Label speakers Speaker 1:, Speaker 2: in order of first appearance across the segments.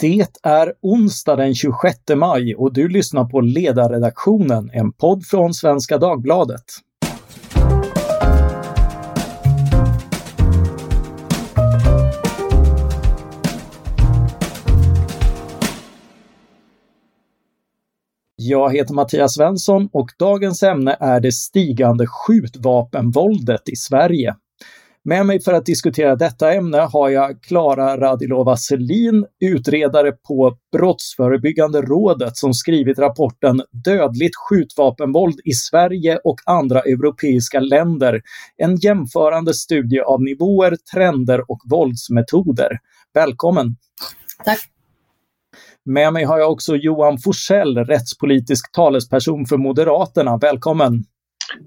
Speaker 1: Det är onsdag den 26 maj och du lyssnar på Ledarredaktionen, en podd från Svenska Dagbladet. Jag heter Mattias Svensson och dagens ämne är det stigande skjutvapenvåldet i Sverige. Med mig för att diskutera detta ämne har jag Klara Radilova Selin, utredare på Brottsförebyggande rådet som skrivit rapporten Dödligt skjutvapenvåld i Sverige och andra europeiska länder. En jämförande studie av nivåer, trender och våldsmetoder. Välkommen!
Speaker 2: Tack!
Speaker 1: Med mig har jag också Johan Forsell, rättspolitisk talesperson för Moderaterna. Välkommen!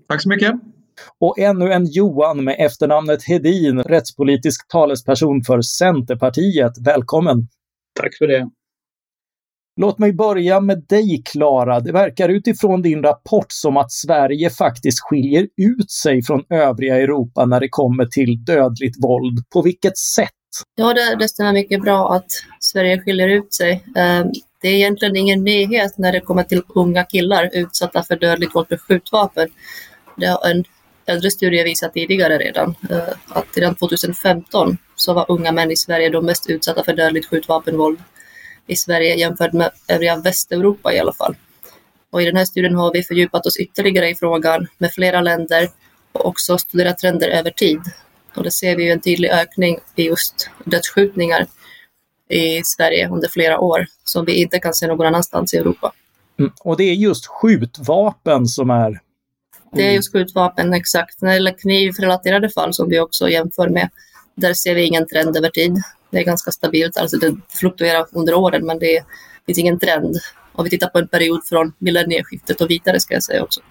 Speaker 3: Tack så mycket!
Speaker 1: Och ännu en Johan med efternamnet Hedin, rättspolitisk talesperson för Centerpartiet. Välkommen!
Speaker 4: Tack för det!
Speaker 1: Låt mig börja med dig, Klara. Det verkar utifrån din rapport som att Sverige faktiskt skiljer ut sig från övriga Europa när det kommer till dödligt våld. På vilket sätt?
Speaker 2: Ja, det, det stämmer mycket bra att Sverige skiljer ut sig. Ehm, det är egentligen ingen nyhet när det kommer till unga killar utsatta för dödligt våld med skjutvapen. Det har en äldre studier visat tidigare redan eh, att redan 2015 så var unga män i Sverige de mest utsatta för dödligt skjutvapenvåld i Sverige jämfört med övriga Västeuropa i alla fall. Och I den här studien har vi fördjupat oss ytterligare i frågan med flera länder och också studerat trender över tid. Och det ser vi ju en tydlig ökning i just dödsskjutningar i Sverige under flera år som vi inte kan se någon annanstans i Europa.
Speaker 1: Mm. Och det är just skjutvapen som är
Speaker 2: det är just skjutvapen, exakt. När det gäller knivrelaterade fall som vi också jämför med, där ser vi ingen trend över tid. Det är ganska stabilt, alltså det fluktuerar under åren men det finns ingen trend. Om vi tittar på en period från millennieskiftet och vidare ska jag säga också.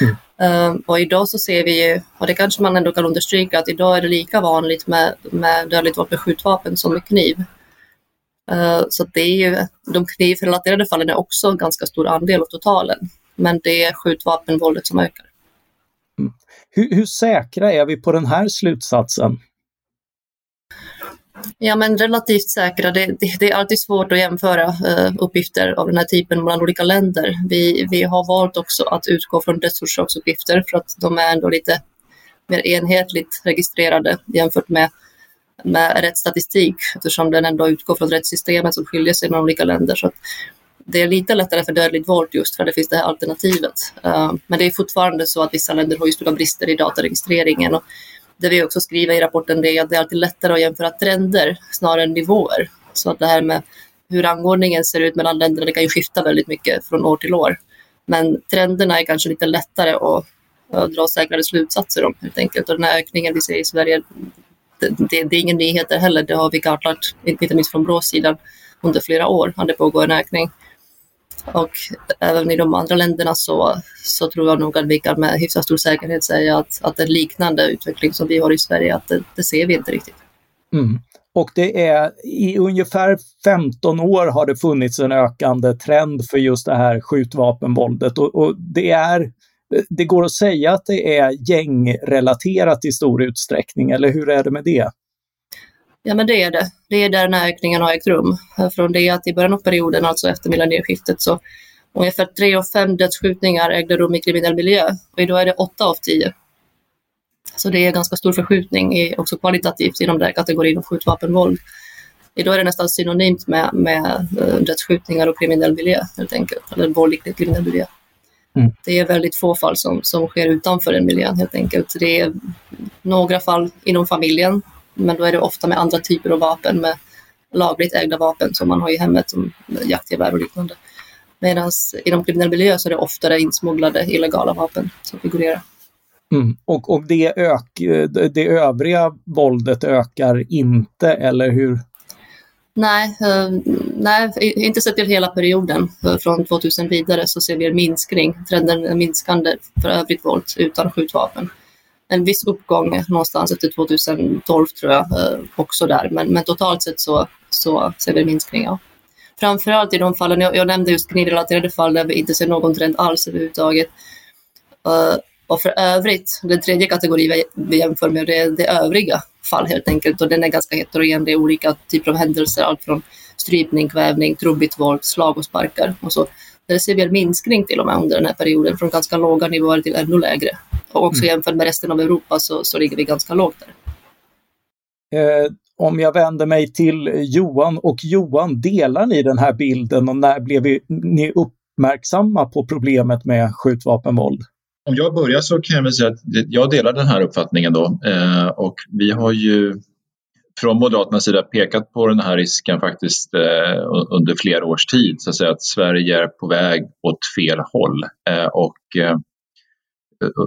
Speaker 2: Mm. Um, och idag så ser vi ju, och det kanske man ändå kan understryka, att idag är det lika vanligt med, med dödligt våld med skjutvapen som med kniv. Uh, så det är ju, de knivrelaterade fallen är också en ganska stor andel av totalen. Men det är skjutvapenvåldet som ökar.
Speaker 1: Hur, hur säkra är vi på den här slutsatsen?
Speaker 2: Ja, men relativt säkra. Det, det, det, är alltid svårt att jämföra eh, uppgifter av den här typen mellan olika länder. Vi, vi har valt också att utgå från dödsorsaksuppgifter för att de är ändå lite mer enhetligt registrerade jämfört med, med rättsstatistik eftersom den ändå utgår från rättssystemet som skiljer sig mellan olika länder. Så det är lite lättare för dödligt våld just för det finns det här alternativet. Eh, men det är fortfarande så att vissa länder har ju stora brister i dataregistreringen. Och det vi också skriver i rapporten är att det är alltid lättare att jämföra trender snarare än nivåer. Så att det här med hur rangordningen ser ut mellan länderna, det kan ju skifta väldigt mycket från år till år. Men trenderna är kanske lite lättare att, dra säkrare slutsatser om helt enkelt. Och den här ökningen vi ser i Sverige, det, det, det är ingen nyheter heller. Det har vi kartlagt, inte minst från Brås sida, under flera år har det pågått en ökning. Och även i de andra länderna så, så tror jag nog att vi kan med hyfsat stor säkerhet säga att, att en liknande utveckling som vi har i Sverige, att det, det ser vi inte riktigt.
Speaker 1: Mm. Och det är i ungefär 15 år har det funnits en ökande trend för just det här skjutvapenvåldet och, och det är det går att säga att det är gängrelaterat i stor utsträckning, eller hur är det med det?
Speaker 2: Ja, men det är det. Det är där den här ökningen har ägt rum. Från det att i början av perioden, alltså efter millennieskiftet, så ungefär tre av fem dödsskjutningar ägde rum i kriminell miljö och idag är det åtta av tio. Så det är ganska stor förskjutning i, också kvalitativt inom den här kategorin av skjutvapenvåld. Idag är det nästan synonymt med, med eh, dödsskjutningar och kriminell miljö helt enkelt, eller våld i kriminell miljö. Mm. Det är väldigt få fall som, som sker utanför den miljön helt enkelt. Det är några fall inom familjen men då är det ofta med andra typer av vapen, med lagligt ägda vapen som man har i hemmet, som jaktgevär och liknande. Medan inom kriminell miljö så är det oftare insmugglade illegala vapen som figurerar.
Speaker 1: Mm. Och, och det, ök, det övriga våldet ökar inte, eller hur?
Speaker 2: Nej, uh, nej inte sett till hela perioden. Från 2000 vidare så ser vi en minskning. Trenden är minskande för övrigt våld utan skjutvapen en viss uppgång någonstans efter 2012 tror jag eh, också där. Men, men totalt sett så, så ser vi minskningar. Framförallt i de fallen, jag, jag nämnde just knivrelaterade fall där vi inte ser någon trend alls överhuvudtaget. Uh, och för övrigt, den tredje kategorin vi, vi jämför med, det är det övriga fall helt enkelt. Och den är ganska heterogen, det är olika typer av händelser, allt från strypning, kvävning, trubbigt våld, slag och sparkar. Och så. Där ser vi en minskning till och med under den här perioden från ganska låga nivåer till ännu lägre. Och också mm. jämfört med resten av Europa så, så ligger vi ganska lågt där.
Speaker 1: Eh, om jag vänder mig till Johan och Johan, delar ni den här bilden och när blev ni uppmärksamma på problemet med skjutvapenvåld?
Speaker 3: Om jag börjar så kan jag väl säga att jag delar den här uppfattningen då eh, och vi har ju från Moderaternas sida pekat på den här risken faktiskt eh, under flera års tid, så att, säga, att Sverige är på väg åt fel håll. Eh, och, eh,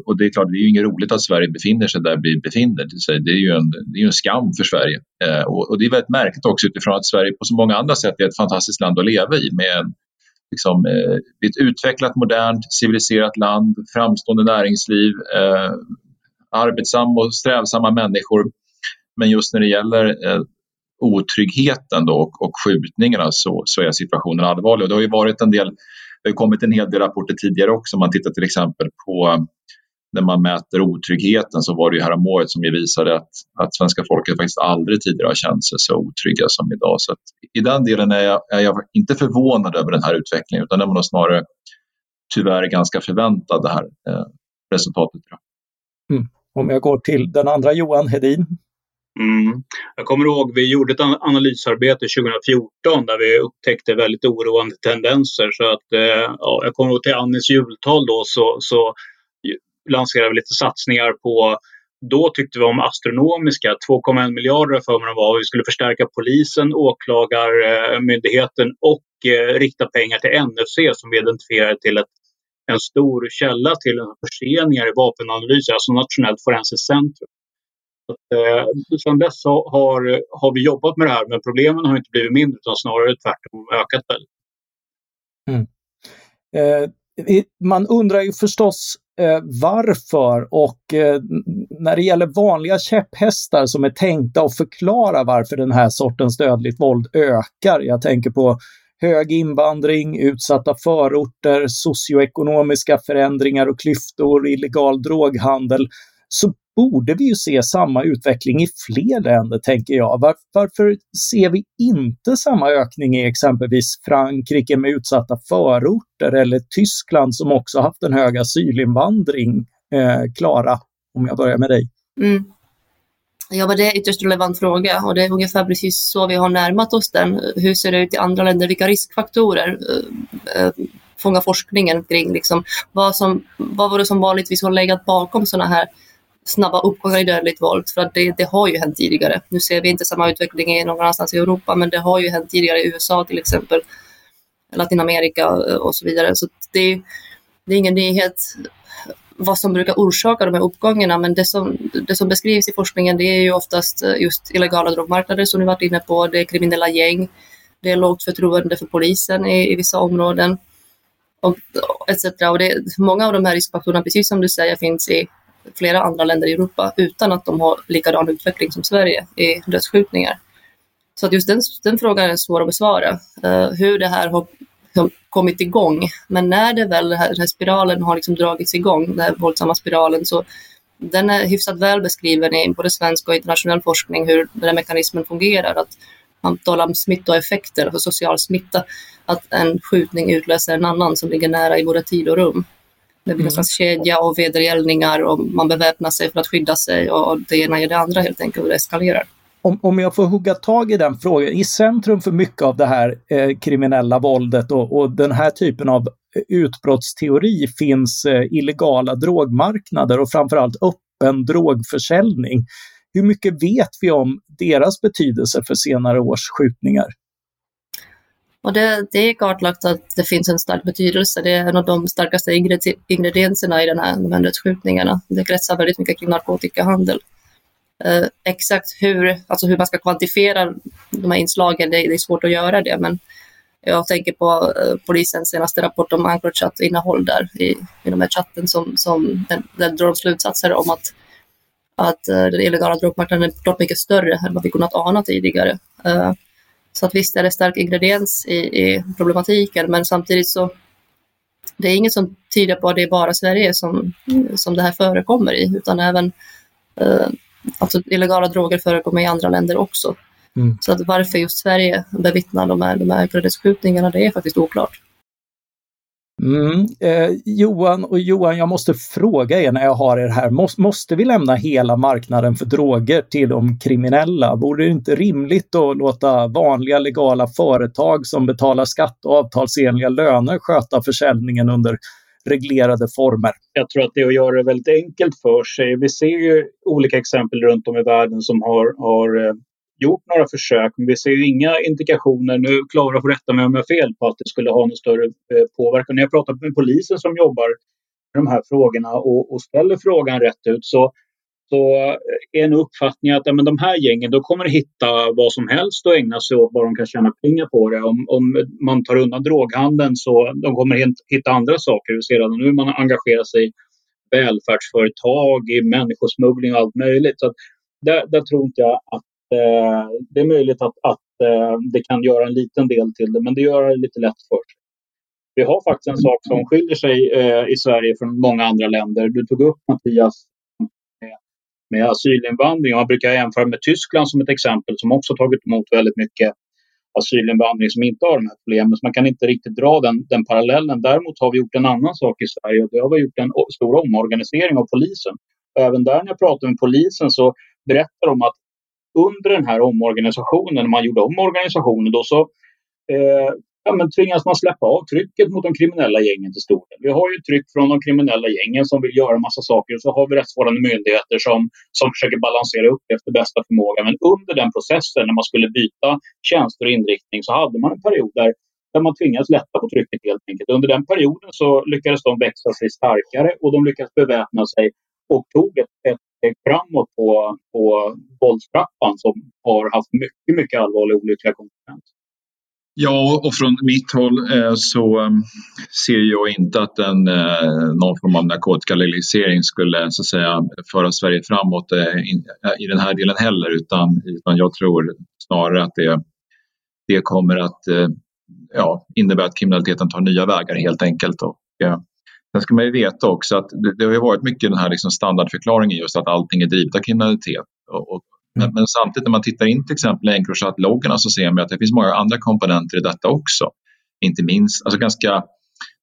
Speaker 3: och det är klart, det är ju inget roligt att Sverige befinner sig där vi befinner sig. Det är ju en, det är en skam för Sverige. Eh, och, och, det är väldigt märkligt också utifrån att Sverige på så många andra sätt är ett fantastiskt land att leva i med en, liksom, eh, ett utvecklat, modernt, civiliserat land, framstående näringsliv, eh, arbetsamma och strävsamma människor men just när det gäller eh, otryggheten då och, och skjutningarna så, så är situationen allvarlig. Och det har ju varit en del, det har kommit en hel del rapporter tidigare också. Om man tittar till exempel på när man mäter otryggheten så var det ju häromåret som ju visade att, att svenska folket faktiskt aldrig tidigare har känt sig så otrygga som idag. Så I den delen är jag, är jag, inte förvånad över den här utvecklingen utan det var nog snarare tyvärr ganska förväntad det här eh, resultatet.
Speaker 1: Mm. Om jag går till den andra Johan Hedin
Speaker 4: Mm. Jag kommer ihåg vi gjorde ett analysarbete 2014 där vi upptäckte väldigt oroande tendenser. Så att, eh, ja, jag kommer ihåg till Annis jultal då så, så lanserade vi lite satsningar på då tyckte vi om astronomiska, 2,1 miljarder för mig var. Vi skulle förstärka polisen, åklagarmyndigheten och eh, rikta pengar till NFC som vi identifierade till ett, en stor källa till förseningar i vapenanalyser, alltså Nationellt forensiskt centrum. Eh, sedan dess har, har vi jobbat med det här men problemen har inte blivit mindre utan snarare tvärtom ökat väldigt.
Speaker 1: Mm. Eh, man undrar ju förstås eh, varför och eh, när det gäller vanliga käpphästar som är tänkta att förklara varför den här sortens dödligt våld ökar. Jag tänker på hög invandring, utsatta förorter, socioekonomiska förändringar och klyftor, illegal droghandel, så borde vi ju se samma utveckling i fler länder, tänker jag. Var, varför ser vi inte samma ökning i exempelvis Frankrike med utsatta förorter eller Tyskland som också haft en hög asylinvandring? Eh, Klara, om jag börjar med dig. Mm.
Speaker 2: Ja, men det är en ytterst relevant fråga och det är ungefär precis så vi har närmat oss den. Hur ser det ut i andra länder? Vilka riskfaktorer eh, eh fångar forskningen kring? Liksom, vad, som, vad var det som vanligtvis har legat bakom sådana här snabba uppgångar i dödligt våld. För att det, det, har ju hänt tidigare. Nu ser vi inte samma utveckling någon annanstans i Europa, men det har ju hänt tidigare i USA till exempel, Latinamerika eh, och så vidare. Så det, det är ingen nyhet vad som brukar orsaka de här uppgångarna, men det som, det som beskrivs i forskningen det är ju oftast eh, just illegala drogmarknader som du varit inne på, det är kriminella gäng, det är lågt förtroende för polisen i, i vissa områden och etc. Och det, många av de här riskfaktorerna, precis som du säger, finns i flera andra länder i Europa utan att de har likadan utveckling som Sverige i dödsskjutningar. Så att just den, den frågan är svår att besvara, uh, hur det här har liksom kommit igång. Men när det väl, den här, den här spiralen har liksom dragits igång, den här våldsamma spiralen, så den är hyfsat väl beskriven i både svensk och internationell forskning hur den här mekanismen fungerar. Att man talar om smittoeffekter, alltså social smitta, att en skjutning utlöser en annan som ligger nära i både tid och rum. Det blir mm. kedja av vedergällningar och man beväpnar sig för att skydda sig och det ena ger det andra helt enkelt och det eskalerar.
Speaker 1: Om, om jag får hugga tag i den frågan, i centrum för mycket av det här eh, kriminella våldet och, och, den här typen av utbrottsteori finns eh, illegala drogmarknader och framförallt öppen drogförsäljning. Hur mycket vet vi om deras betydelse för senare års skjutningar?
Speaker 2: Och det, det är kartlagt att det finns en stark betydelse. Det är en av de starkaste ingredienserna i den här, de här rättsskjutningarna. Det kretsar väldigt mycket kring narkotikahandel. Eh, exakt hur, alltså hur man ska kvantifiera de här inslagen, det, det är svårt att göra det. Men jag tänker på eh, polisens senaste rapport om Anchorchat-innehåll där i, i de här chatten som, som där drar de slutsatser om att, att eh, den illegala drogmarknaden är klart mycket större än vad vi kunnat ana tidigare. Uh, så att visst är det stark ingrediens i, i problematiken, men samtidigt så det är inget som tyder på att det är bara Sverige som, som det här förekommer i, utan även eh, alltså illegala droger förekommer i andra länder också. Mm. Så att varför just Sverige bevittnar de här, de här gräddskjutningarna, det är faktiskt oklart.
Speaker 1: Mm. Eh, Johan och Johan, jag måste fråga er när jag har er här. Måste, måste vi lämna hela marknaden för droger till de kriminella? Vore det inte rimligt att låta vanliga legala företag som betalar skatt och avtalsenliga löner sköta försäljningen under reglerade former?
Speaker 4: Jag tror att det är att göra det väldigt enkelt för sig. Vi ser ju olika exempel runt om i världen som har, har eh, gjort några försök, men vi ser ju inga indikationer, nu Klara får rätta mig om jag har fel, på att det skulle ha någon större eh, påverkan. När jag pratar med polisen som jobbar med de här frågorna och, och ställer frågan rätt ut så, så är en uppfattning att ja, men de här gängen de kommer hitta vad som helst och ägna sig åt vad de kan tjäna pengar på det. Om, om man tar undan droghandeln så de kommer hitta andra saker. Vi ser redan nu man engagerar sig i välfärdsföretag, i människosmuggling och allt möjligt. Så där, där tror inte jag att Eh, det är möjligt att, att eh, det kan göra en liten del till det, men det gör det lite lätt för sig. Vi har faktiskt en sak som skiljer sig eh, i Sverige från många andra länder. Du tog upp Mattias med, med asylinvandring. Man brukar jämföra med Tyskland som ett exempel som också tagit emot väldigt mycket asylinvandring som inte har de här problemen. Så man kan inte riktigt dra den, den parallellen. Däremot har vi gjort en annan sak i Sverige och det har vi gjort en stor omorganisering av polisen. Och även där när jag pratar med polisen så berättar de att under den här omorganisationen, när man gjorde om organisationen, då så eh, ja, men tvingas man släppa av trycket mot de kriminella gängen till stor del. Vi har ju tryck från de kriminella gängen som vill göra massa saker och så har vi rättsvårdande myndigheter som, som försöker balansera upp efter bästa förmåga. Men under den processen, när man skulle byta tjänster och inriktning, så hade man en period där, där man tvingades lätta på trycket helt enkelt. Under den perioden så lyckades de växa sig starkare och de lyckades beväpna sig och tog ett, ett Eh, framåt på, på våldstrappan som har haft mycket, mycket allvarliga olyckliga konsekvenser.
Speaker 3: Ja, och från mitt håll eh, så ehm, ser jag inte att en, eh, någon form av narkotikalegalisering skulle så att säga, föra Sverige framåt eh, in, eh, i den här delen heller utan, utan jag tror snarare att det, det kommer att eh, ja, innebära att kriminaliteten tar nya vägar helt enkelt. Och, eh, Sen ska man ju veta också att det, det har varit mycket den här liksom standardförklaringen just att allting är drivet av kriminalitet. Och, och, men, mm. men, samtidigt när man tittar in till exempel Encrochat-loggarna så ser man att det finns många andra komponenter i detta också. Inte minst, alltså ganska,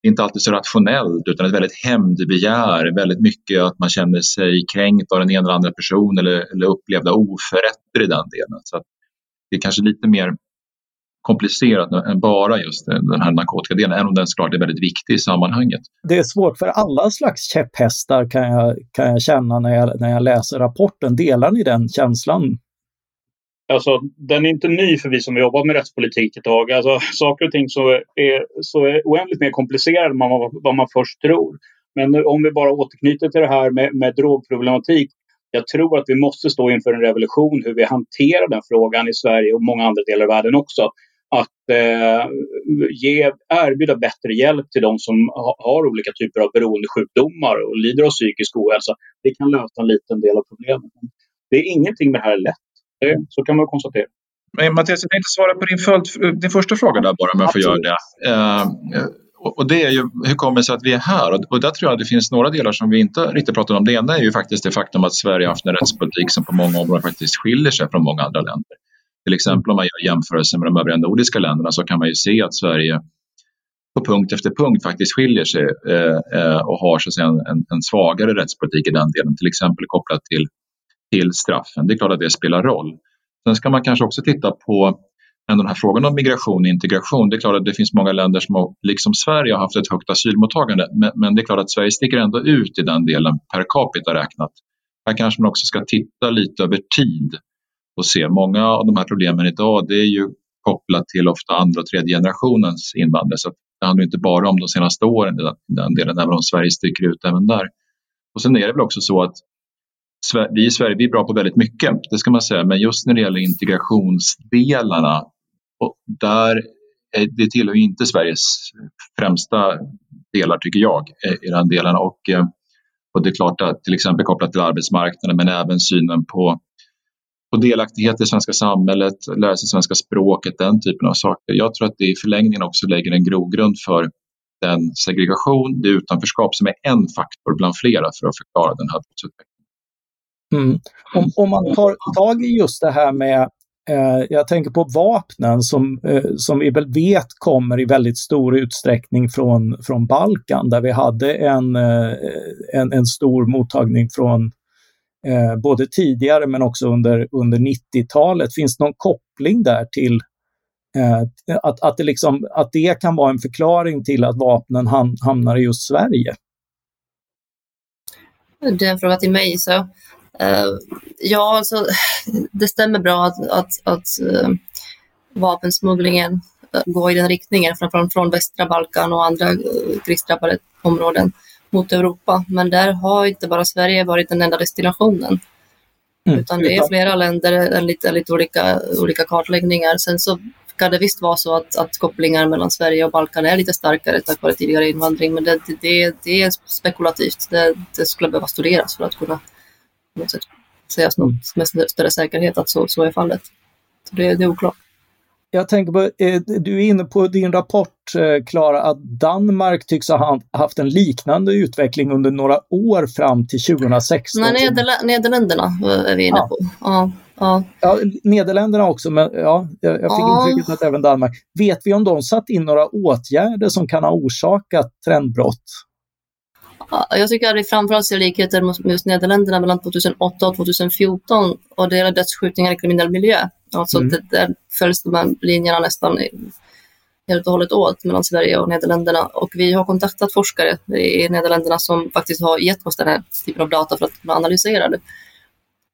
Speaker 3: inte alltid så rationellt utan ett väldigt hämndbegär, väldigt mycket att man känner sig kränkt av den ena eller andra personen eller, eller upplevda oförrätter i den delen. Så det är kanske lite mer komplicerat än bara just den här narkotikadelen, även om den såklart är väldigt viktig i sammanhanget.
Speaker 1: Det är svårt för alla slags käpphästar kan jag, kan jag känna när jag, när jag läser rapporten. Delar ni den känslan?
Speaker 4: Alltså, den är inte ny för vi som jobbar med rättspolitik ett tag. Alltså, saker och ting så är, så är oändligt mer komplicerade än vad, vad man först tror. Men om vi bara återknyter till det här med, med drogproblematik. Jag tror att vi måste stå inför en revolution hur vi hanterar den frågan i Sverige och många andra delar av världen också att eh, ge, erbjuda bättre hjälp till de som ha, har olika typer av beroendesjukdomar och lider av psykisk ohälsa. Det kan lösa en liten del av problemet. Det är ingenting med det här är lätt. Det, så kan man konstatera.
Speaker 3: Men Mattias, jag tänkte svara på din, följd, din första fråga där bara om jag får göra det. Eh, och det är ju hur kommer det sig att vi är här? Och, och där tror jag det finns några delar som vi inte riktigt pratar om. Det ena är ju faktiskt det faktum att Sverige har haft en rättspolitik som på många områden faktiskt skiljer sig från många andra länder. Till exempel om man gör jämförelser med de övriga nordiska länderna så kan man ju se att Sverige på punkt efter punkt faktiskt skiljer sig eh, eh, och har så att säga, en, en, svagare rättspolitik i den delen, till exempel kopplat till, till straffen. Det är klart att det spelar roll. Sen ska man kanske också titta på den här frågan om migration och integration. Det är klart att det finns många länder som liksom Sverige har haft ett högt asylmottagande men, men det är klart att Sverige sticker ändå ut i den delen per capita räknat. Här kanske man också ska titta lite över tid och se. Många av de här problemen idag det är ju kopplat till ofta andra och tredje generationens invandrare. Så det handlar inte bara om de senaste åren i den, delen, även om Sverige sticker ut även där. Och sen är det väl också så att vi i Sverige vi är bra på väldigt mycket, det ska man säga, men just när det gäller integrationsdelarna, och där är, det tillhör inte Sveriges främsta delar tycker jag eh, i den delen. Och, eh, och det är klart att till exempel kopplat till arbetsmarknaden men även synen på på delaktighet i det svenska samhället, lära sig svenska språket, den typen av saker. Jag tror att det i förlängningen också lägger en grogrund för den segregation, det utanförskap som är en faktor bland flera för att förklara den här brottsutvecklingen.
Speaker 1: Mm. Om, om man tar tag i just det här med Eh, jag tänker på vapnen som, eh, som vi väl vet kommer i väldigt stor utsträckning från, från Balkan där vi hade en, eh, en, en stor mottagning från Eh, både tidigare men också under, under 90-talet. Finns det någon koppling där till eh, att, att, det liksom, att det kan vara en förklaring till att vapnen ham, hamnar i just Sverige?
Speaker 2: Det är en fråga till mig. Så Uh, ja, alltså, det stämmer bra att, att, att uh, vapensmugglingen går i den riktningen, framförallt från västra Balkan och andra krigsdrabbade områden mot Europa. Men där har inte bara Sverige varit den enda destinationen. Mm, utan det är flera länder, lite, lite olika, olika kartläggningar. Sen så kan det visst vara så att, att kopplingar mellan Sverige och Balkan är lite starkare tack vare tidigare invandring, men det, det, det är spekulativt. Det, det skulle behöva studeras för att kunna sägas något med större säkerhet att så, så är fallet. Så det, det är oklart.
Speaker 1: Jag tänker på, eh, du är inne på din rapport, eh, Klara, att Danmark tycks ha haft en liknande utveckling under några år fram till 2016.
Speaker 2: Nej, Nederl Nederländerna är vi inne ja. på. Ja,
Speaker 1: ja. ja, Nederländerna också, men ja, jag, jag fick ja. intrycket att även Danmark. Vet vi om de satt in några åtgärder som kan ha orsakat trendbrott?
Speaker 2: Jag tycker att vi framförallt ser likheter med just Nederländerna mellan 2008 och 2014 och det gäller dödsskjutningar i kriminell miljö. Alltså mm. det, där följs de här linjerna nästan helt och hållet åt mellan Sverige och Nederländerna. Och vi har kontaktat forskare i Nederländerna som faktiskt har gett oss den här typen av data för att kunna analysera det.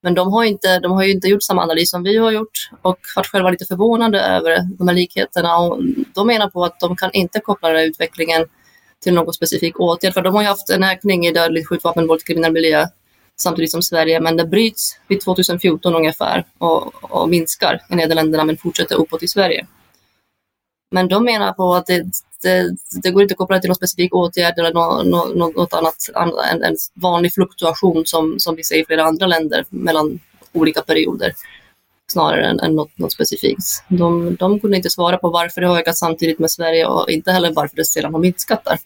Speaker 2: Men de har, inte, de har ju inte gjort samma analys som vi har gjort och varit själva lite förvånade över de här likheterna. Och de menar på att de kan inte koppla den här utvecklingen till någon specifik åtgärd. För de har ju haft en ökning i dödligt skjutvapenvåld i kriminell miljö samtidigt som Sverige, men det bryts vid 2014 ungefär och, och minskar i Nederländerna men fortsätter uppåt i Sverige. Men de menar på att det, det, det går inte att koppla till någon specifik åtgärd eller något, något, något annat än en vanlig fluktuation som, som vi ser i flera andra länder mellan olika perioder snarare än, än något, något specifikt. De, de kunde inte svara på varför det har ökat samtidigt med Sverige och inte heller varför det sedan har minskat där.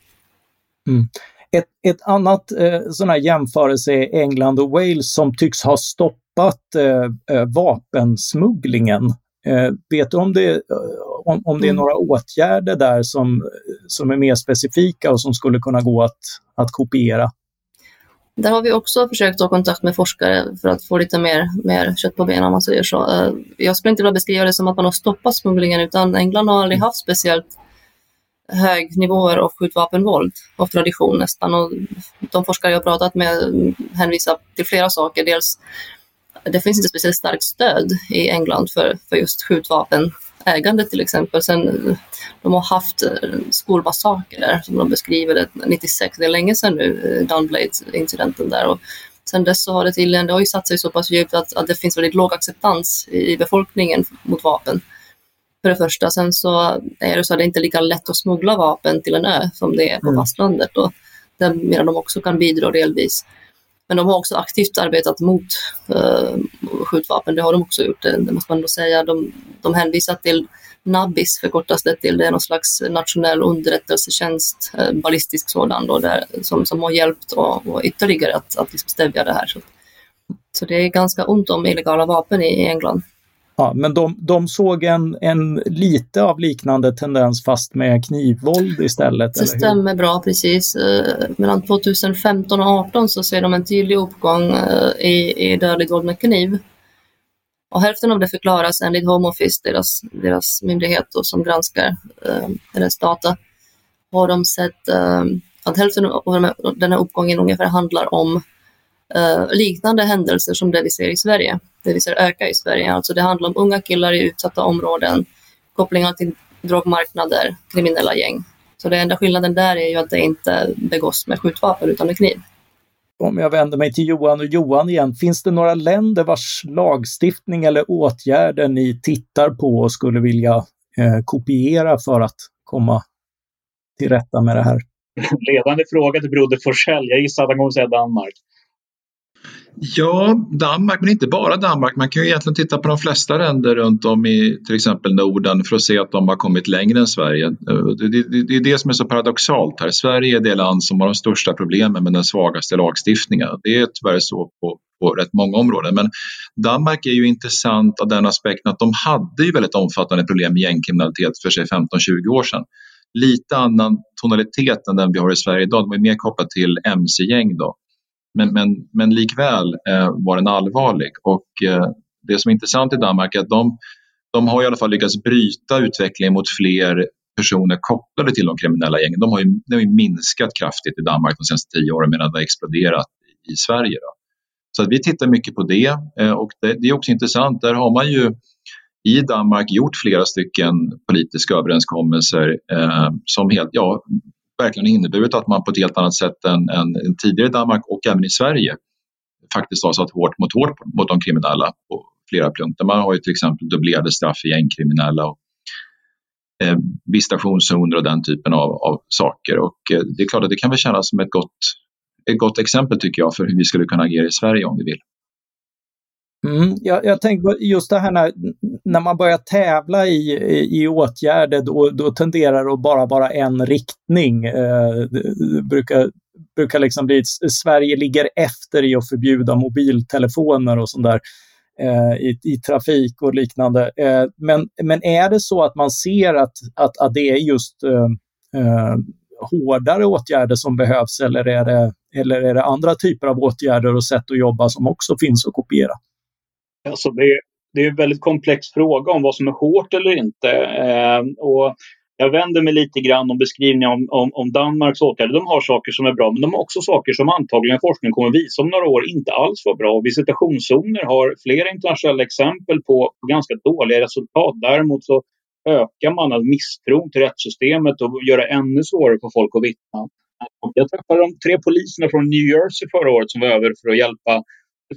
Speaker 1: Mm. Ett, ett annat eh, sån här jämförelse är England och Wales som tycks ha stoppat eh, eh vapensmugglingen. Eh, vet du om det, eh, om, om det är mm. några åtgärder där som, som är mer specifika och som skulle kunna gå att, att kopiera?
Speaker 2: Där har vi också försökt ta kontakt med forskare för att få lite mer, mer kött på benen om man säger så. Eh, jag skulle inte vilja beskriva det som att man har stoppat smugglingen utan England har aldrig haft speciellt hög nivåer av skjutvapenvåld av tradition nästan. Och de forskare jag pratat med hänvisar till flera saker. Dels det finns inte speciellt starkt stöd i England för, för just skjutvapenägande till exempel. Sen, de har haft eh, skolmassaker där som de beskriver det 96, det är länge sedan nu, eh, Dunblade-incidenten där. Och sen dess så har det tydligen, det har ju satt sig så pass djupt att, att det finns väldigt låg acceptans i befolkningen mot vapen. För det första. Sen så är det så att det inte lika lätt att smuggla vapen till en ö som det är på mm. fastlandet. Och där menar de också kan bidra delvis. Men de har också aktivt arbetat mot uh, skjutvapen, det har de också gjort, det, det måste man ändå säga. De, de hänvisar till NABIS förkortas det till, det är någon slags nationell underrättelsetjänst, eh, ballistisk sådan, då, där, som, som har hjälpt och, och ytterligare att, att liksom stävja det här. Så, så det är ganska ont om illegala vapen i, i England.
Speaker 1: Ja, men de, de såg en, en lite av liknande tendens fast med knivvåld istället?
Speaker 2: Det stämmer bra, precis. Eh, mellan 2015 och 2018 så ser de en tydlig uppgång eh, i, i dödligt våld med kniv. Och hälften av det förklaras enligt Home Office, deras, deras myndighet då, som granskar eh, deras data, har de sett eh, att hälften av den här uppgången ungefär handlar om eh, liknande händelser som det vi ser i Sverige, det vi ser öka i Sverige. Alltså det handlar om unga killar i utsatta områden, kopplingar till drogmarknader, kriminella gäng. Så den enda skillnaden där är ju att det inte begås med skjutvapen utan med kniv.
Speaker 1: Om jag vänder mig till Johan och Johan igen, finns det några länder vars lagstiftning eller åtgärder ni tittar på och skulle vilja eh, kopiera för att komma till rätta med det här?
Speaker 4: Ledande fråga till Broder Forsell. Jag gissar att han kommer säga Danmark.
Speaker 3: Ja, Danmark, men inte bara Danmark. Man kan ju egentligen titta på de flesta länder runt om i till exempel Norden för att se att de har kommit längre än Sverige. Eh, det, det, det är det som är så paradoxalt här. Sverige är det land som har de största problemen med den svagaste lagstiftningen. Det är tyvärr så på, på rätt många områden. Men Danmark är ju intressant av den aspekten att de hade ju väldigt omfattande problem med gängkriminalitet för sig 15-20 år sedan. Lite annan tonalitet än den vi har i Sverige idag. De är mer kopplat till mc-gäng då. Men, men, men likväl eh, var den allvarlig och eh, det som är intressant i Danmark är att de, de har i alla fall lyckats bryta utvecklingen mot fler personer kopplade till de kriminella gängen. De har ju, de har ju minskat kraftigt i Danmark de senaste tio åren medan det har exploderat i Sverige. Då. Så att vi tittar mycket på det eh, och det, det, är också intressant. Där har man ju i Danmark gjort flera stycken politiska överenskommelser eh, som helt, ja, verkligen inneburit att man på ett helt annat sätt än, än, än tidigare i Danmark och även i Sverige faktiskt har satt hårt mot hårt mot de kriminella på flera punkter. Man har ju till exempel dubblerade straff för gängkriminella och eh, visitationszoner och den typen av, av saker. Och eh, det är klart att det kan väl kännas som ett gott, ett gott exempel tycker jag för hur vi skulle kunna agera i Sverige om vi vill.
Speaker 1: Mm, jag, jag tänker på just det här när, när man börjar tävla i, i, i åtgärder, då, då tenderar det att bara vara en riktning. Eh, det brukar, brukar liksom bli Sverige ligger efter i att förbjuda mobiltelefoner och sånt där eh, i, i trafik och liknande. Eh, men, men är det så att man ser att, att, att det är just eh, eh hårdare åtgärder som behövs eller är, det, eller är det andra typer av åtgärder och sätt att jobba som också finns att kopiera?
Speaker 4: Alltså det, det är en väldigt komplex fråga om vad som är hårt eller inte. Eh, och jag vänder mig lite grann om beskrivningen om, om, om, Danmarks åtgärder. De har saker som är bra, men de har också saker som antagligen forskningen kommer visa om några år inte alls var bra. Visitationszoner har flera internationella exempel på, på ganska dåliga resultat. Däremot så ökar man misstron till rättssystemet och gör det ännu svårare för folk att vittna. Jag träffade de tre poliserna från New Jersey förra året som var över för att hjälpa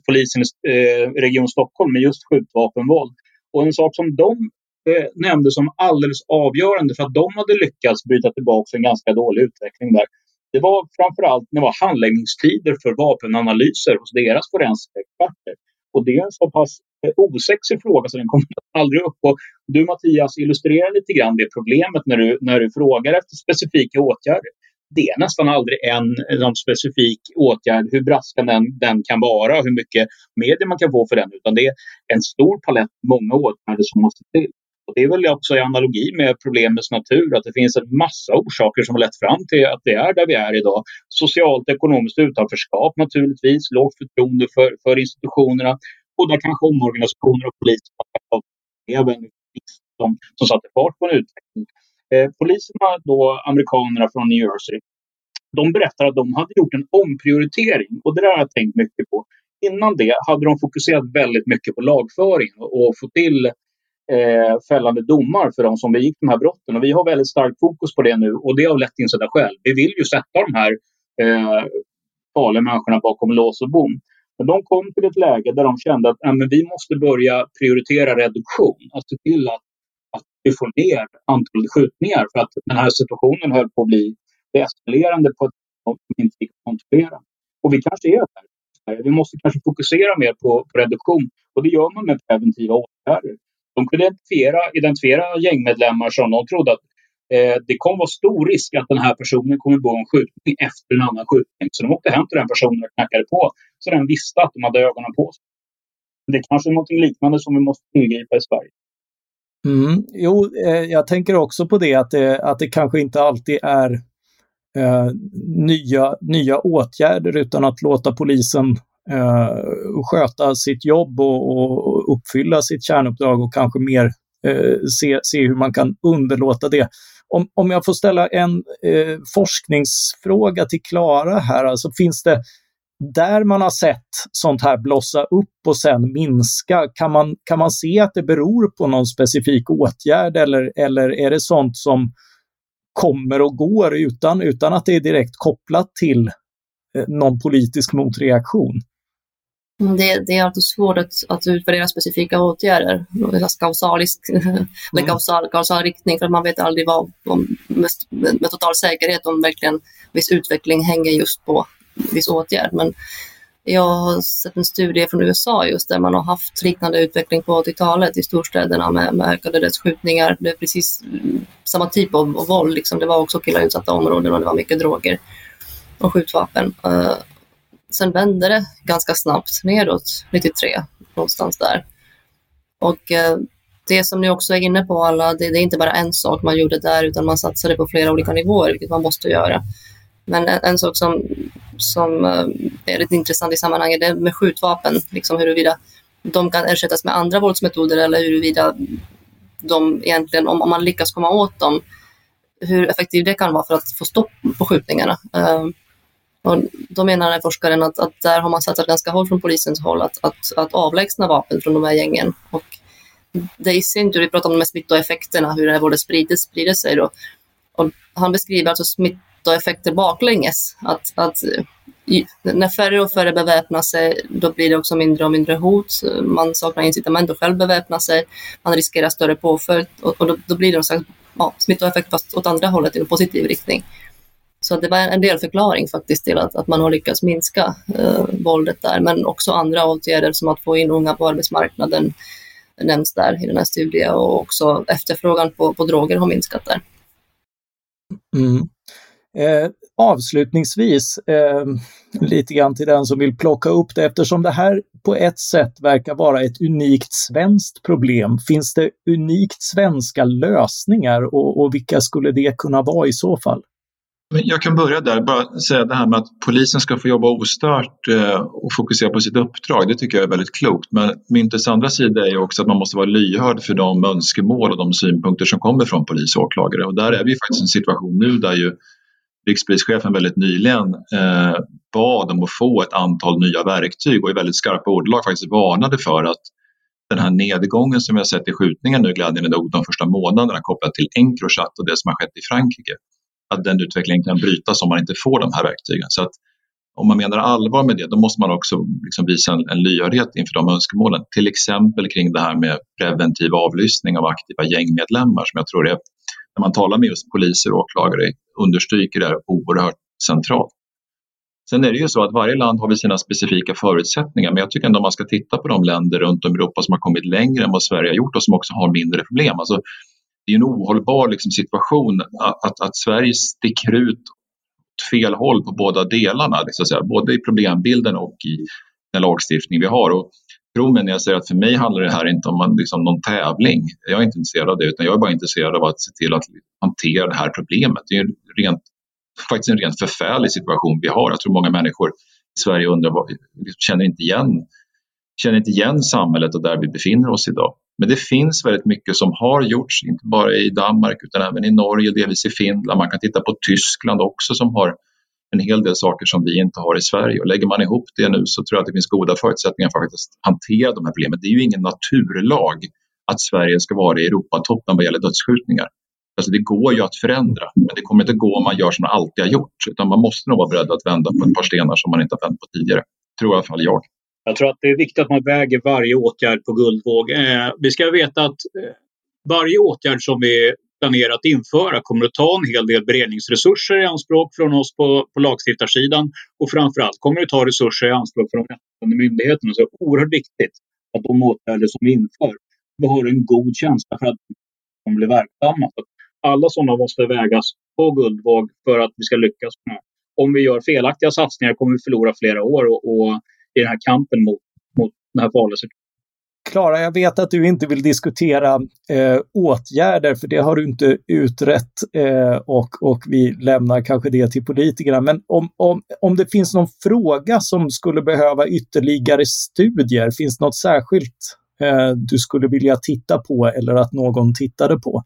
Speaker 4: polisen i eh, Region Stockholm med just skjutvapenvåld. Och en sak som de eh, nämnde som alldeles avgörande för att de hade lyckats bryta tillbaka en ganska dålig utveckling där. Det var framförallt det var handläggningstider för vapenanalyser hos deras forensiska experter. Och det är en så pass eh, osexig fråga så den kommer aldrig upp. Och du Mattias illustrerar lite grann det problemet när du, när du frågar efter specifika åtgärder det är nästan aldrig en, eh, någon specifik åtgärd, hur braskande den, den kan vara och hur mycket medier man kan få för den, utan det är en stor palett, många åtgärder som måste till. Och det är väl också i analogi med problemets natur, att det finns en massa orsaker som har lett fram till att det är där vi är idag. Socialt, ekonomiskt utanförskap naturligtvis, lågt förtroende för, för institutionerna och där kanske omorganisationer och poliser även som, som satte fart på en utveckling. Eh, poliserna, då amerikanerna från New Jersey, de berättar att de hade gjort en omprioritering och det där har jag tänkt mycket på. Innan det hade de fokuserat väldigt mycket på lagföring och få till eh, fällande domar för de som begick de här brotten. Och vi har väldigt starkt fokus på det nu och det av lätt insedda skäl. Vi vill ju sätta de här eh, farliga människorna bakom lås och bom. Men de kom till ett läge där de kände att äh, men vi måste börja prioritera reduktion. Att se till att vi får ner antalet skjutningar för att den här situationen höll på att bli eskalerande på ett sätt som inte gick att kontrollera. Och vi kanske är där. Eh, vi måste kanske fokusera mer på, på reduktion och det gör man med preventiva åtgärder. De kunde identifiera, identifiera gängmedlemmar som de trodde att eh, det kommer vara stor risk att den här personen kommer begå en skjutning efter en annan skjutning. Så de åkte hem till den personen och knackade på så den visste att de hade ögonen på sig. Det är kanske är något liknande som vi måste tillgripa i Sverige.
Speaker 1: Mm, jo, eh, jag tänker också på det att, det att det kanske inte alltid är eh, nya, nya åtgärder utan att låta polisen eh, sköta sitt jobb och, och, uppfylla sitt kärnuppdrag och kanske mer eh, se, se hur man kan underlåta det. Om, om jag får ställa en eh, forskningsfråga till Klara här, alltså finns det där man har sett sånt här blossa upp och sen minska, kan man, kan man se att det beror på någon specifik åtgärd eller, eller är det sånt som kommer och går utan, utan att det är direkt kopplat till eh, någon politisk motreaktion?
Speaker 2: Mm, det, det, är alltid svårt att, att utvärdera specifika åtgärder, kausalisk, mm. med kausal, kausal riktning, för man vet aldrig vad, om, med, med total säkerhet om verkligen viss utveckling hänger just på viss åtgärd. Men jag har sett en studie från USA just där man har haft liknande utveckling på 80-talet i storstäderna med, med ökade dödsskjutningar. Det är precis mm, samma typ av, av våld. Liksom. Det var också killar i utsatta områden och det var mycket droger och skjutvapen. Uh, sen vände det ganska snabbt nedåt, 93, någonstans där. Och uh, det som ni också är inne på alla, det, det, är inte bara en sak man gjorde där utan man satsade på flera olika nivåer, vilket man måste göra. Men en, en sak som, som eh, är lite intressant i sammanhanget det är med skjutvapen, liksom huruvida de kan ersättas med andra våldsmetoder eller huruvida de egentligen, om, om man lyckas komma åt dem, hur effektivt det kan vara för att få stopp på skjutningarna. Uh, och då menar den forskaren att, att där har man satsat ganska hårt från polisens håll att, att, att avlägsna vapen från de här gängen. Och det i sin tur, vi pratar om de här smittoeffekterna, hur det här våldet sprider, sprider sig. Då. Och han beskriver alltså nettoeffekter baklänges. Att, att eh, när färre och färre beväpnar sig, då blir det också mindre och mindre hot. Man saknar incitament att själv beväpna sig. Man riskerar större påföljd och, och då, då, blir det en slags ja, smittoeffekt fast åt andra hållet i en positiv riktning. Så det var en del förklaring faktiskt till att, att man har lyckats minska eh, våldet där, men också andra åtgärder som att få in unga på arbetsmarknaden nämns där i den här studien och också efterfrågan på, på droger har minskat där.
Speaker 1: Mm. Eh, avslutningsvis, eh, lite grann till den som vill plocka upp det, eftersom det här på ett sätt verkar vara ett unikt svenskt problem. Finns det unikt svenska lösningar och, och vilka skulle det kunna vara i så fall?
Speaker 3: Jag kan börja där, bara säga det här med att polisen ska få jobba ostört eh, och fokusera på sitt uppdrag. Det tycker jag är väldigt klokt. Men myntets andra sida är ju också att man måste vara lyhörd för de önskemål och de synpunkter som kommer från polis och åklagare. Och där är vi faktiskt i en situation nu där ju rikspolischefen väldigt nyligen eh, bad om att få ett antal nya verktyg och i väldigt skarpa ordalag faktiskt varnade för att den här nedgången som vi har sett i skjutningen nu glädjande nog de första månaderna kopplat till Encrochat och det som har skett i Frankrike att den utvecklingen kan brytas om man inte får de här verktygen. Så att om man menar allvar med det, då måste man också liksom visa en, en lyhördhet inför de önskemålen. Till exempel kring det här med preventiv avlyssning av aktiva gängmedlemmar som jag tror är, när man talar med just poliser och åklagare, understryker det här oerhört centralt. Sen är det ju så att varje land har väl sina specifika förutsättningar, men jag tycker ändå man ska titta på de länder runt om i Europa som har kommit längre än vad Sverige har gjort och som också har mindre problem. Alltså, det är en ohållbar liksom, situation att, att Sverige sticker ut fel håll på båda delarna, så att säga. både i problembilden och i den lagstiftning vi har. Och tro mig när jag säger att för mig handlar det här inte om liksom, någon tävling. Jag är inte intresserad av det, utan jag är bara intresserad av att se till att hantera det här problemet. Det är rent, faktiskt en rent förfärlig situation vi har. Jag tror många människor i Sverige undrar, känner inte igen känner inte igen samhället och där vi befinner oss idag. Men det finns väldigt mycket som har gjorts, inte bara i Danmark utan även i Norge och delvis i Finland. Man kan titta på Tyskland också som har en hel del saker som vi inte har i Sverige. Och lägger man ihop det nu så tror jag att det finns goda förutsättningar för att hantera de här problemen. Det är ju ingen naturlag att Sverige ska vara i Europatoppen vad gäller dödsskjutningar. Alltså det går ju att förändra, men det kommer inte gå om man gör som man alltid har gjort. Utan man måste nog vara beredd att vända på ett par stenar som man inte har vänt på tidigare. Tror i alla fall jag.
Speaker 4: Jag tror att det är viktigt att man väger varje åtgärd på guldvåg. Eh, vi ska veta att eh, varje åtgärd som vi planerar att införa kommer att ta en hel del beredningsresurser i anspråk från oss på, på lagstiftarsidan och framförallt kommer det ta resurser i anspråk från de rättsvårdande myndigheterna. Så det är oerhört viktigt att de åtgärder som vi inför, vi har en god känsla för att de blir verksamma. Alla sådana måste vägas på guldvåg för att vi ska lyckas. Om vi gör felaktiga satsningar kommer vi förlora flera år och, och i den här kampen mot, mot den här farliga
Speaker 1: Klara, jag vet att du inte vill diskutera eh, åtgärder, för det har du inte utrett eh, och, och vi lämnar kanske det till politikerna. Men om, om, om det finns någon fråga som skulle behöva ytterligare studier, finns det något särskilt eh, du skulle vilja titta på eller att någon tittade på?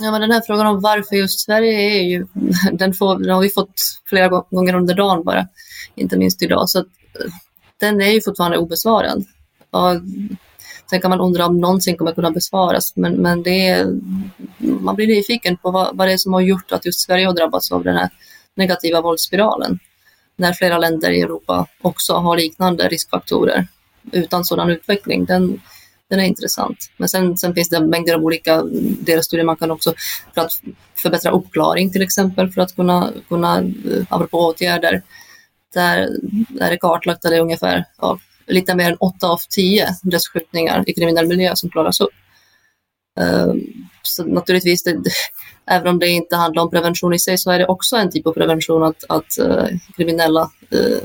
Speaker 2: Ja, men den här frågan om varför just Sverige är ju, den, får, den har vi fått flera gånger under dagen bara, inte minst idag. Så att, eh, den är ju fortfarande obesvarad. Och sen kan man undra om någonsin kommer kunna besvaras, men, men det är, man blir nyfiken på vad, vad det är som har gjort att just Sverige har drabbats av den här negativa våldsspiralen. När flera länder i Europa också har liknande riskfaktorer utan sådan utveckling. Den, den är intressant. Men sen, sen finns det mängder av olika delstudier man kan också för att förbättra uppklaring till exempel för att kunna, kunna eh, apropå åtgärder, där är det kartlagt att det är ungefär av lite mer än 8 av 10 dödsskjutningar i kriminell miljö som klaras upp. Ehm, så naturligtvis, det, även om det inte handlar om prevention i sig, så är det också en typ av prevention att, att uh, kriminella uh,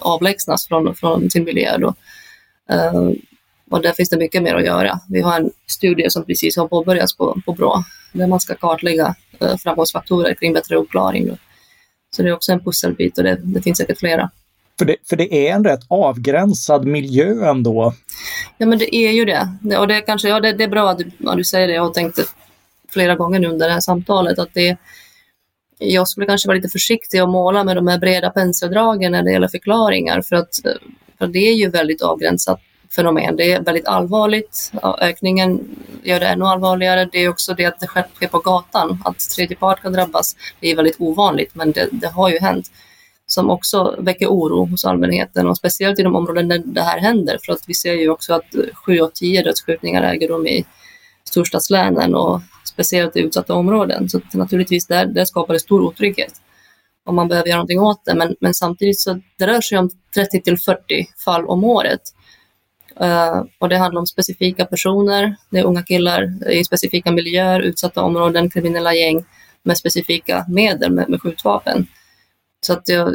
Speaker 2: avlägsnas från, från sin miljö. Då. Ehm, och där finns det mycket mer att göra. Vi har en studie som precis har påbörjats på, på BRÅ, där man ska kartlägga uh, framgångsfaktorer kring bättre uppklaring. Då. Så det är också en pusselbit och det, det finns säkert flera.
Speaker 1: För det, för det är en rätt avgränsad miljö ändå.
Speaker 2: Ja, men det är ju det. det och det, kanske, ja, det, det är bra att du, att du säger det. Jag har tänkt flera gånger nu under det här samtalet att det, jag skulle kanske vara lite försiktig och måla med de här breda penseldragen när det gäller förklaringar för att, för det är ju väldigt avgränsat fenomen. Det är väldigt allvarligt. Ökningen gör det ännu allvarligare. Det är också det att det sker på gatan, att tredje part kan drabbas. Det är väldigt ovanligt, men det, det har ju hänt som också väcker oro hos allmänheten och speciellt i de områden där det här händer för att vi ser ju också att sju av tio dödsskjutningar äger rum i storstadslänen och speciellt i utsatta områden. Så naturligtvis där, där skapar det stor otrygghet och man behöver göra någonting åt det. Men, men samtidigt så det rör sig om 30 till 40 fall om året. Uh, och det handlar om specifika personer, det är unga killar i specifika miljöer, utsatta områden, kriminella gäng med specifika medel med, med skjutvapen. Så att jag,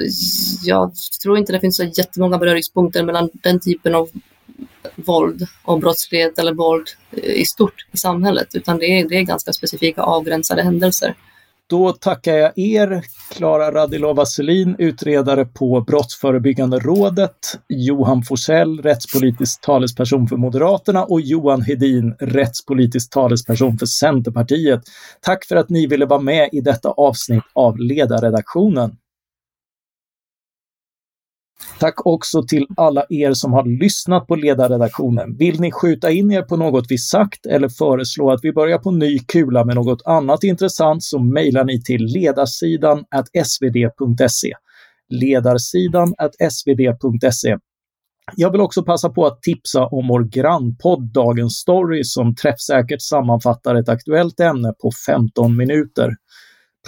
Speaker 2: jag tror inte det finns så jättemånga beröringspunkter mellan den typen av våld och brottslighet eller våld i stort i samhället, utan det är, det är ganska specifika avgränsade händelser.
Speaker 1: Då tackar jag er, Klara Radilova Selin, utredare på Brottsförebyggande rådet, Johan Forsell, rättspolitisk talesperson för Moderaterna och Johan Hedin, rättspolitisk talesperson för Centerpartiet. Tack för att ni ville vara med i detta avsnitt av Ledarredaktionen. Tack också till alla er som har lyssnat på ledarredaktionen. Vill ni skjuta in er på något vi sagt eller föreslå att vi börjar på ny kula med något annat intressant så mejlar ni till ledarsidan svd.se. Ledarsidan svd.se. Jag vill också passa på att tipsa om vår grannpodd Dagens Story som träffsäkert sammanfattar ett aktuellt ämne på 15 minuter.